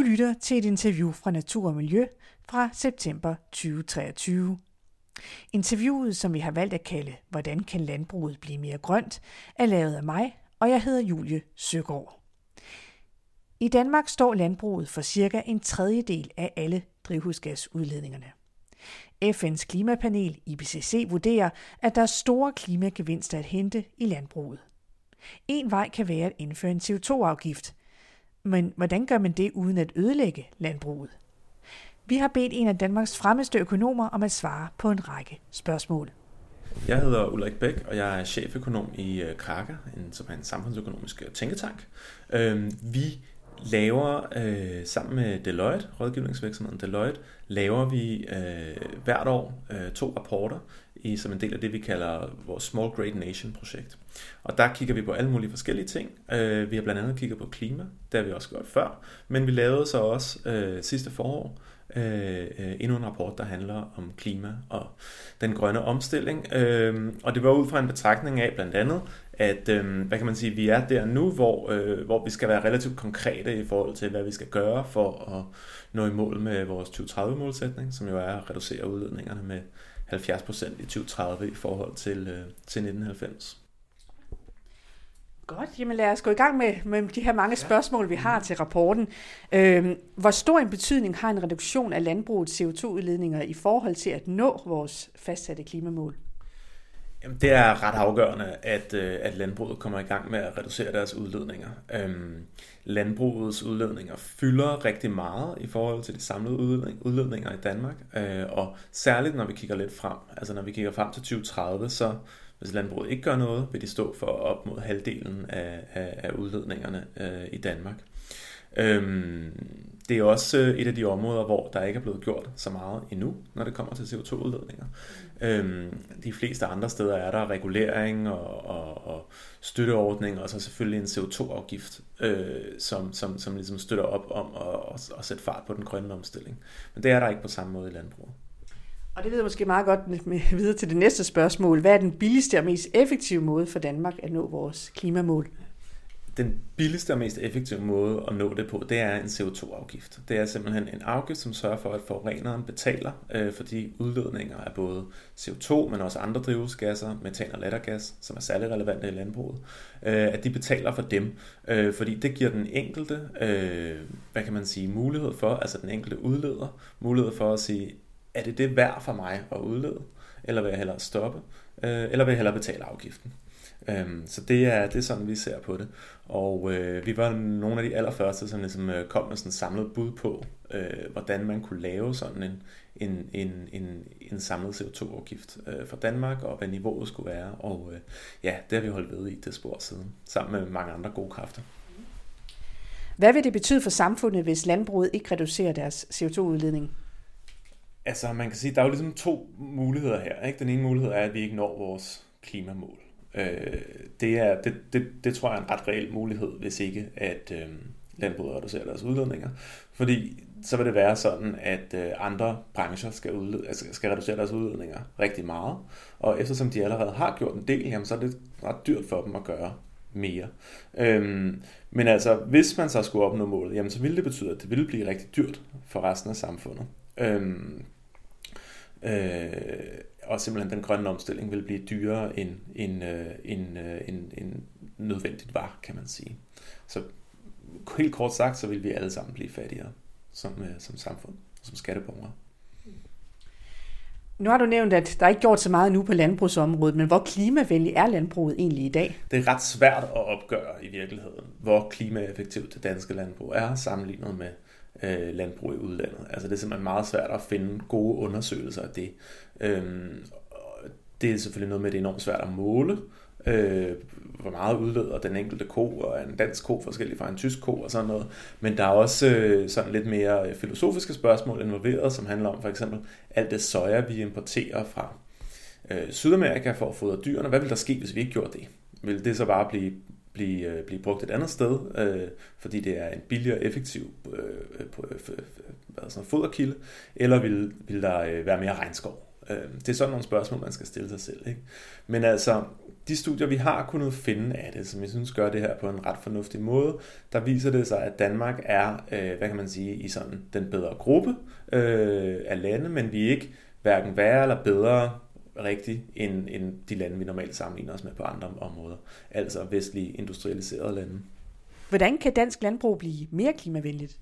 Du lytter til et interview fra Natur og Miljø fra september 2023. Interviewet, som vi har valgt at kalde Hvordan kan landbruget blive mere grønt, er lavet af mig, og jeg hedder Julie Søgaard. I Danmark står landbruget for cirka en tredjedel af alle drivhusgasudledningerne. FN's klimapanel IPCC vurderer, at der er store klimagevinster at hente i landbruget. En vej kan være at indføre en CO2-afgift. Men hvordan gør man det uden at ødelægge landbruget? Vi har bedt en af Danmarks fremmeste økonomer om at svare på en række spørgsmål. Jeg hedder Ulrik Bæk, og jeg er cheføkonom i øh, Kraka, som er en samfundsøkonomisk tænketank. Øhm, vi laver øh, sammen med Deloitte, rådgivningsvirksomheden Deloitte, laver vi øh, hvert år øh, to rapporter i, som en del af det, vi kalder vores Small Great Nation projekt. Og der kigger vi på alle mulige forskellige ting. Øh, vi har blandt andet kigget på klima, det har vi også gjort før, men vi lavede så også øh, sidste forår Øh, øh, endnu en rapport, der handler om klima og den grønne omstilling. Øh, og det var ud fra en betragtning af blandt andet, at øh, hvad kan man sige, vi er der nu, hvor, øh, hvor vi skal være relativt konkrete i forhold til, hvad vi skal gøre for at nå i mål med vores 2030-målsætning, som jo er at reducere udledningerne med 70% i 2030 i forhold til, øh, til 1990. Godt, jamen lad os gå i gang med, med de her mange spørgsmål, vi har til rapporten. Øhm, hvor stor en betydning har en reduktion af landbrugets CO2-udledninger i forhold til at nå vores fastsatte klimamål? Jamen, det er ret afgørende, at, øh, at landbruget kommer i gang med at reducere deres udledninger. Øhm, landbrugets udledninger fylder rigtig meget i forhold til de samlede udledninger i Danmark, øh, og særligt når vi kigger lidt frem, altså når vi kigger frem til 2030, så hvis landbruget ikke gør noget, vil de stå for op mod halvdelen af, af, af udledningerne øh, i Danmark. Øhm, det er også øh, et af de områder, hvor der ikke er blevet gjort så meget endnu, når det kommer til CO2-udledninger. Øhm, de fleste andre steder er der regulering og, og, og støtteordninger, og så selvfølgelig en CO2-afgift, øh, som, som, som ligesom støtter op om at, at, at sætte fart på den grønne omstilling. Men det er der ikke på samme måde i landbruget. Og det leder måske meget godt med, med videre til det næste spørgsmål. Hvad er den billigste og mest effektive måde for Danmark at nå vores klimamål? Den billigste og mest effektive måde at nå det på, det er en CO2-afgift. Det er simpelthen en afgift, som sørger for, at forureneren betaler øh, for de udledninger af både CO2, men også andre drivhusgasser, metan og lattergas, som er særlig relevante i landbruget, øh, at de betaler for dem, øh, fordi det giver den enkelte, øh, hvad kan man sige, mulighed for, altså den enkelte udleder, mulighed for at sige, er det det værd for mig at udlede, eller vil jeg hellere stoppe, øh, eller vil jeg hellere betale afgiften. Øhm, så det er, det er sådan, vi ser på det. Og øh, vi var nogle af de allerførste, som ligesom, øh, kom med sådan et samlet bud på, øh, hvordan man kunne lave sådan en, en, en, en, en samlet CO2-afgift øh, for Danmark, og hvad niveauet skulle være. Og øh, ja, det har vi holdt ved i det spor siden, sammen med mange andre gode kræfter. Hvad vil det betyde for samfundet, hvis landbruget ikke reducerer deres CO2-udledning? Altså, man kan sige, der er jo ligesom to muligheder her. Ikke? Den ene mulighed er, at vi ikke når vores klimamål. Øh, det, er, det, det, det tror jeg er en ret reel mulighed, hvis ikke at øh, landbruget reducerer deres udledninger. Fordi så vil det være sådan, at øh, andre brancher skal, udled, altså skal reducere deres udledninger rigtig meget. Og eftersom de allerede har gjort en del, jamen, så er det ret dyrt for dem at gøre mere. Øhm, men altså, hvis man så skulle opnå målet, jamen, så ville det betyde, at det ville blive rigtig dyrt for resten af samfundet. Øhm, øh, og simpelthen den grønne omstilling vil blive dyrere end, end, øh, end, øh, end, end nødvendigt var, kan man sige. Så helt kort sagt, så vil vi alle sammen blive fattigere som, øh, som samfund, som skatteborgere. Nu har du nævnt, at der er ikke gjort så meget nu på landbrugsområdet, men hvor klimavenlig er landbruget egentlig i dag? Det er ret svært at opgøre i virkeligheden, hvor klimaeffektivt det danske landbrug er sammenlignet med øh, landbrug i udlandet. Altså det er simpelthen meget svært at finde gode undersøgelser af det. Øhm, det er selvfølgelig noget med, at det er enormt svært at måle, øh, hvor meget udleder den enkelte ko, og en dansk ko forskellig fra en tysk ko og sådan noget. Men der er også øh, sådan lidt mere filosofiske spørgsmål involveret, som handler om for eksempel alt det soja, vi importerer fra øh, Sydamerika for at fodre dyrene. Hvad vil der ske, hvis vi ikke gjorde det? Vil det så bare blive blive, øh, blive brugt et andet sted, øh, fordi det er en billigere og effektiv øh, øh, øh, hvad sådan foderkilde, eller vil, vil der øh, være mere regnskov Øh, det er sådan nogle spørgsmål, man skal stille sig selv. Ikke? Men altså, de studier, vi har kunnet finde af det, som jeg synes gør det her på en ret fornuftig måde, der viser det sig, at Danmark er, øh, hvad kan man sige, i sådan den bedre gruppe øh, af lande, men vi er ikke hverken værre eller bedre rigtig end, end de lande, vi normalt sammenligner os med på andre områder, altså vestlige industrialiserede lande. Hvordan kan dansk landbrug blive mere klimavenligt?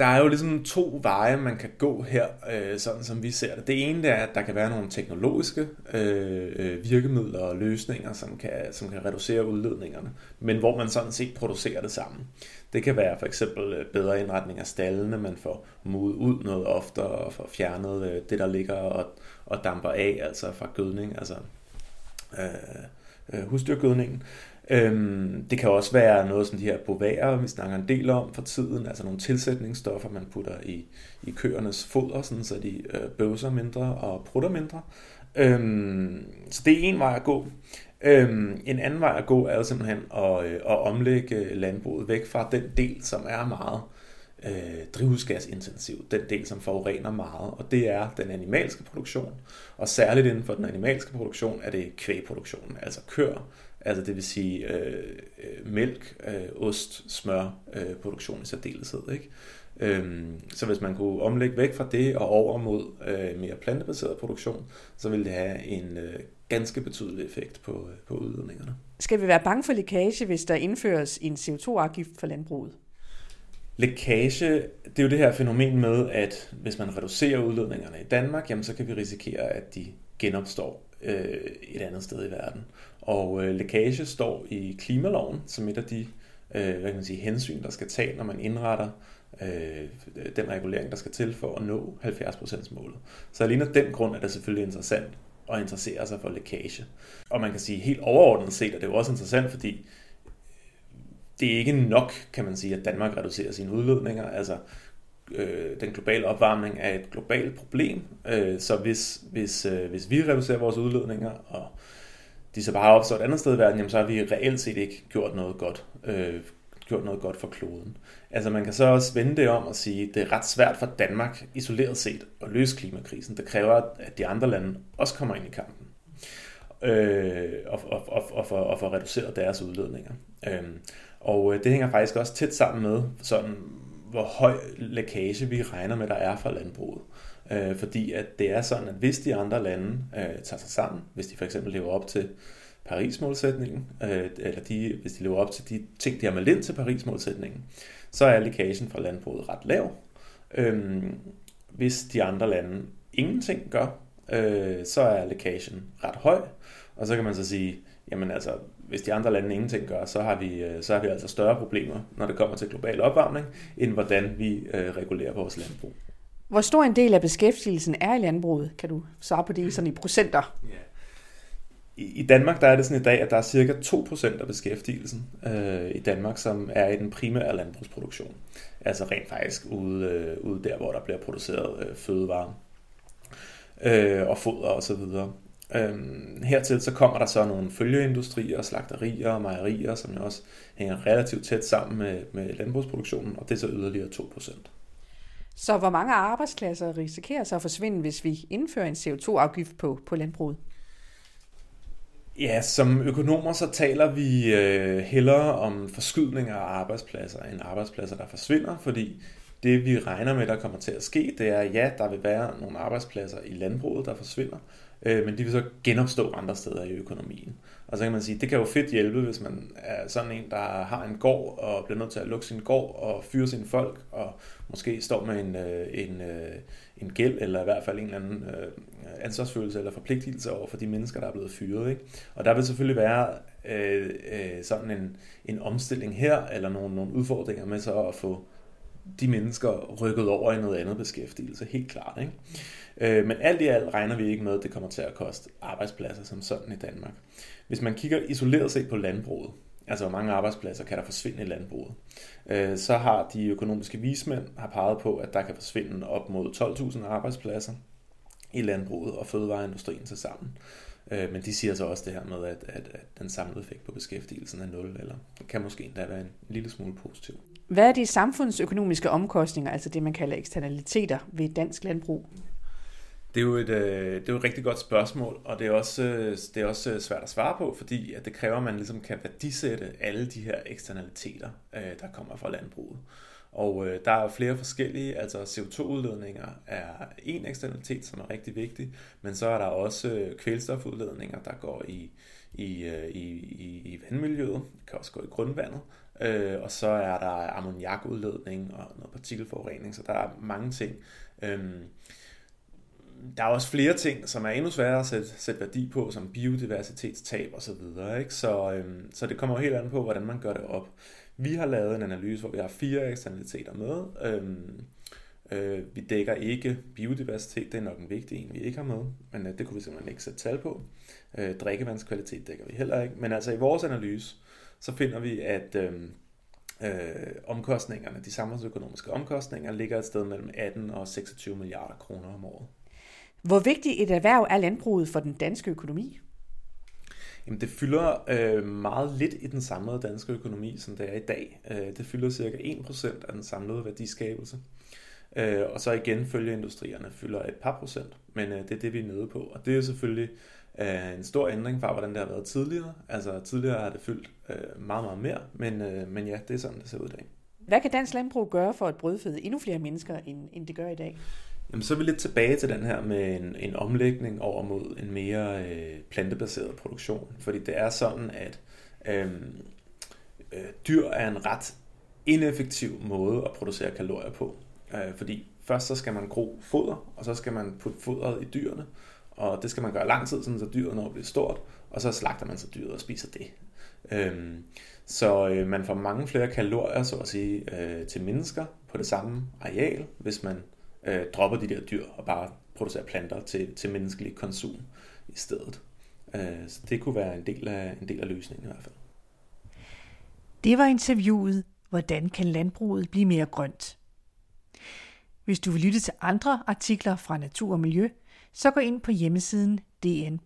Der er jo ligesom to veje, man kan gå her, øh, sådan som vi ser det. Det ene det er, at der kan være nogle teknologiske øh, øh virkemidler og løsninger, som kan, som kan reducere udledningerne, men hvor man sådan set producerer det sammen. Det kan være for eksempel øh, bedre indretning af stallene, man får modet ud noget oftere og får fjernet øh, det, der ligger og, og damper af, altså fra gødning, altså øh, øh, husdyrgødningen. Øhm, det kan også være noget som de her boværer, vi snakker en del om for tiden, altså nogle tilsætningsstoffer, man putter i, i køernes foder, sådan, så de øh, bøvser mindre og prutter mindre. Øhm, så det er en vej at gå. Øhm, en anden vej at gå er jo simpelthen at, øh, at omlægge landbruget væk fra den del, som er meget øh, drivhusgasintensiv, den del, som forurener meget, og det er den animalske produktion. Og særligt inden for den animalske produktion er det kvægproduktionen, altså køer, Altså det vil sige øh, mælk, øh, ost, smør øh, produktion i særdeleshed. Ikke? Øhm, så hvis man kunne omlægge væk fra det og over mod øh, mere plantebaseret produktion, så ville det have en øh, ganske betydelig effekt på, øh, på udledningerne. Skal vi være bange for lækage, hvis der indføres en CO2-afgift for landbruget? Lækage, det er jo det her fænomen med, at hvis man reducerer udledningerne i Danmark, jamen så kan vi risikere, at de genopstår øh, et andet sted i verden. Og øh, lækage står i klimaloven som et af de øh, hvad kan man sige, hensyn, der skal tage, når man indretter øh, den regulering, der skal til for at nå 70% målet. Så alene af den grund er det selvfølgelig interessant at interessere sig for lækage. Og man kan sige helt overordnet set, at det er jo også interessant, fordi det er ikke nok, kan man sige, at Danmark reducerer sine udledninger. Altså, øh, den globale opvarmning er et globalt problem, øh, så hvis, hvis, øh, hvis vi reducerer vores udledninger, og de så bare har opstået et andet sted i verden, jamen, så har vi reelt set ikke gjort noget godt, øh, gjort noget godt for kloden. Altså man kan så også vende det om og sige, at det er ret svært for Danmark isoleret set at løse klimakrisen. Det kræver, at de andre lande også kommer ind i kampen øh, og, og, og, og, for, og for reduceret deres udledninger. Øh, og øh, det hænger faktisk også tæt sammen med, sådan, hvor høj lækage vi regner med, der er fra landbruget. Øh, Øh, fordi at det er sådan, at hvis de andre lande øh, tager sig sammen, hvis de for eksempel lever op til Paris-målsætningen, øh, eller de, hvis de lever op til de ting, de har meldt ind til Paris-målsætningen, så er lækagen fra landbruget ret lav. Øh, hvis de andre lande ingenting gør, øh, så er lækagen ret høj. Og så kan man så sige, jamen altså, hvis de andre lande ingenting gør, så har vi, øh, så har vi altså større problemer, når det kommer til global opvarmning, end hvordan vi øh, regulerer vores landbrug. Hvor stor en del af beskæftigelsen er i landbruget? Kan du svare på det sådan i procenter? Ja. I Danmark der er det sådan i dag, at der er cirka 2% af beskæftigelsen øh, i Danmark, som er i den primære landbrugsproduktion. Altså rent faktisk ude, øh, ude der, hvor der bliver produceret øh, fødevarer øh, og foder osv. Øhm, hertil så kommer der så nogle følgeindustrier, slagterier og mejerier, som jo også hænger relativt tæt sammen med, med landbrugsproduktionen, og det er så yderligere 2%. Så hvor mange arbejdspladser risikerer så at forsvinde, hvis vi indfører en CO2-afgift på, på landbruget? Ja, som økonomer så taler vi øh, hellere om forskydninger af arbejdspladser end arbejdspladser, der forsvinder, fordi det vi regner med, der kommer til at ske, det er, ja, der vil være nogle arbejdspladser i landbruget, der forsvinder, øh, men de vil så genopstå andre steder i økonomien. Og så kan man sige, det kan jo fedt hjælpe, hvis man er sådan en, der har en gård og bliver nødt til at lukke sin gård og fyre sine folk, og måske står med en, øh, en, øh, en gæld, eller i hvert fald en eller anden øh, ansvarsfølelse eller forpligtelse over for de mennesker, der er blevet fyret. Ikke? Og der vil selvfølgelig være øh, øh, sådan en, en omstilling her, eller nogle, nogle udfordringer med så at få de mennesker rykket over i noget andet beskæftigelse, helt klart. Ikke? Øh, men alt i alt regner vi ikke med, at det kommer til at koste arbejdspladser som sådan i Danmark. Hvis man kigger isoleret set på landbruget, altså hvor mange arbejdspladser kan der forsvinde i landbruget, øh, så har de økonomiske vismænd har peget på, at der kan forsvinde op mod 12.000 arbejdspladser i landbruget og fødevareindustrien til sammen. Øh, men de siger så også det her med, at, at, at den samlede effekt på beskæftigelsen er nul, eller kan måske endda være en lille smule positiv. Hvad er de samfundsøkonomiske omkostninger, altså det man kalder eksternaliteter ved dansk landbrug? Det er, jo et, øh, det er jo et rigtig godt spørgsmål, og det er, også, øh, det er også øh, svært at svare på, fordi at det kræver, at man ligesom kan værdisætte alle de her eksternaliteter, der kommer fra landbruget. Og øh, der er flere forskellige, altså CO2-udledninger er en eksternalitet, som er rigtig vigtig, men så er der også øh, kvælstofudledninger, der går i, i, øh, i, i, i vandmiljøet, det kan også gå i grundvandet, øh, og så er der ammoniakudledning og noget partikelforurening, så der er mange ting. Øhm, der er også flere ting, som er endnu sværere at sætte, sætte værdi på, som biodiversitetstab osv. Så, videre, ikke? så, øhm, så det kommer jo helt an på, hvordan man gør det op. Vi har lavet en analyse, hvor vi har fire eksternaliteter med. Øhm, øh, vi dækker ikke biodiversitet, det er nok en vigtig en, vi ikke har med, men øh, det kunne vi simpelthen ikke sætte tal på. Øh, drikkevandskvalitet dækker vi heller ikke, men altså i vores analyse, så finder vi, at øh, øh, omkostningerne, de samfundsøkonomiske omkostninger, ligger et sted mellem 18 og 26 milliarder kroner om året. Hvor vigtigt et erhverv er landbruget for den danske økonomi? Jamen, det fylder øh, meget lidt i den samlede danske økonomi, som det er i dag. Øh, det fylder cirka 1% af den samlede værdiskabelse. Øh, og så igen følgeindustrierne fylder et par procent, men øh, det er det, vi er nede på. Og det er selvfølgelig øh, en stor ændring fra, hvordan det har været tidligere. Altså tidligere har det fyldt øh, meget, meget mere, men, øh, men ja, det er sådan, det ser ud i dag. Hvad kan dansk landbrug gøre for at brødføde endnu flere mennesker, end, end det gør i dag? Jamen, så er vi lidt tilbage til den her med en, en omlægning over mod en mere øh, plantebaseret produktion. Fordi det er sådan, at øh, øh, dyr er en ret ineffektiv måde at producere kalorier på. Øh, fordi først så skal man gro foder, og så skal man putte fodret i dyrene. Og det skal man gøre lang tid, så dyret når at bliver stort, og så slagter man så dyret og spiser det. Øh, så øh, man får mange flere kalorier, så at sige, øh, til mennesker på det samme areal, hvis man øh, dropper de der dyr og bare producerer planter til, til menneskelig konsum i stedet. Øh, så det kunne være en del, af, en del af løsningen i hvert fald. Det var interviewet, hvordan kan landbruget blive mere grønt? Hvis du vil lytte til andre artikler fra Natur og Miljø, så gå ind på hjemmesiden dn.dk-lyt.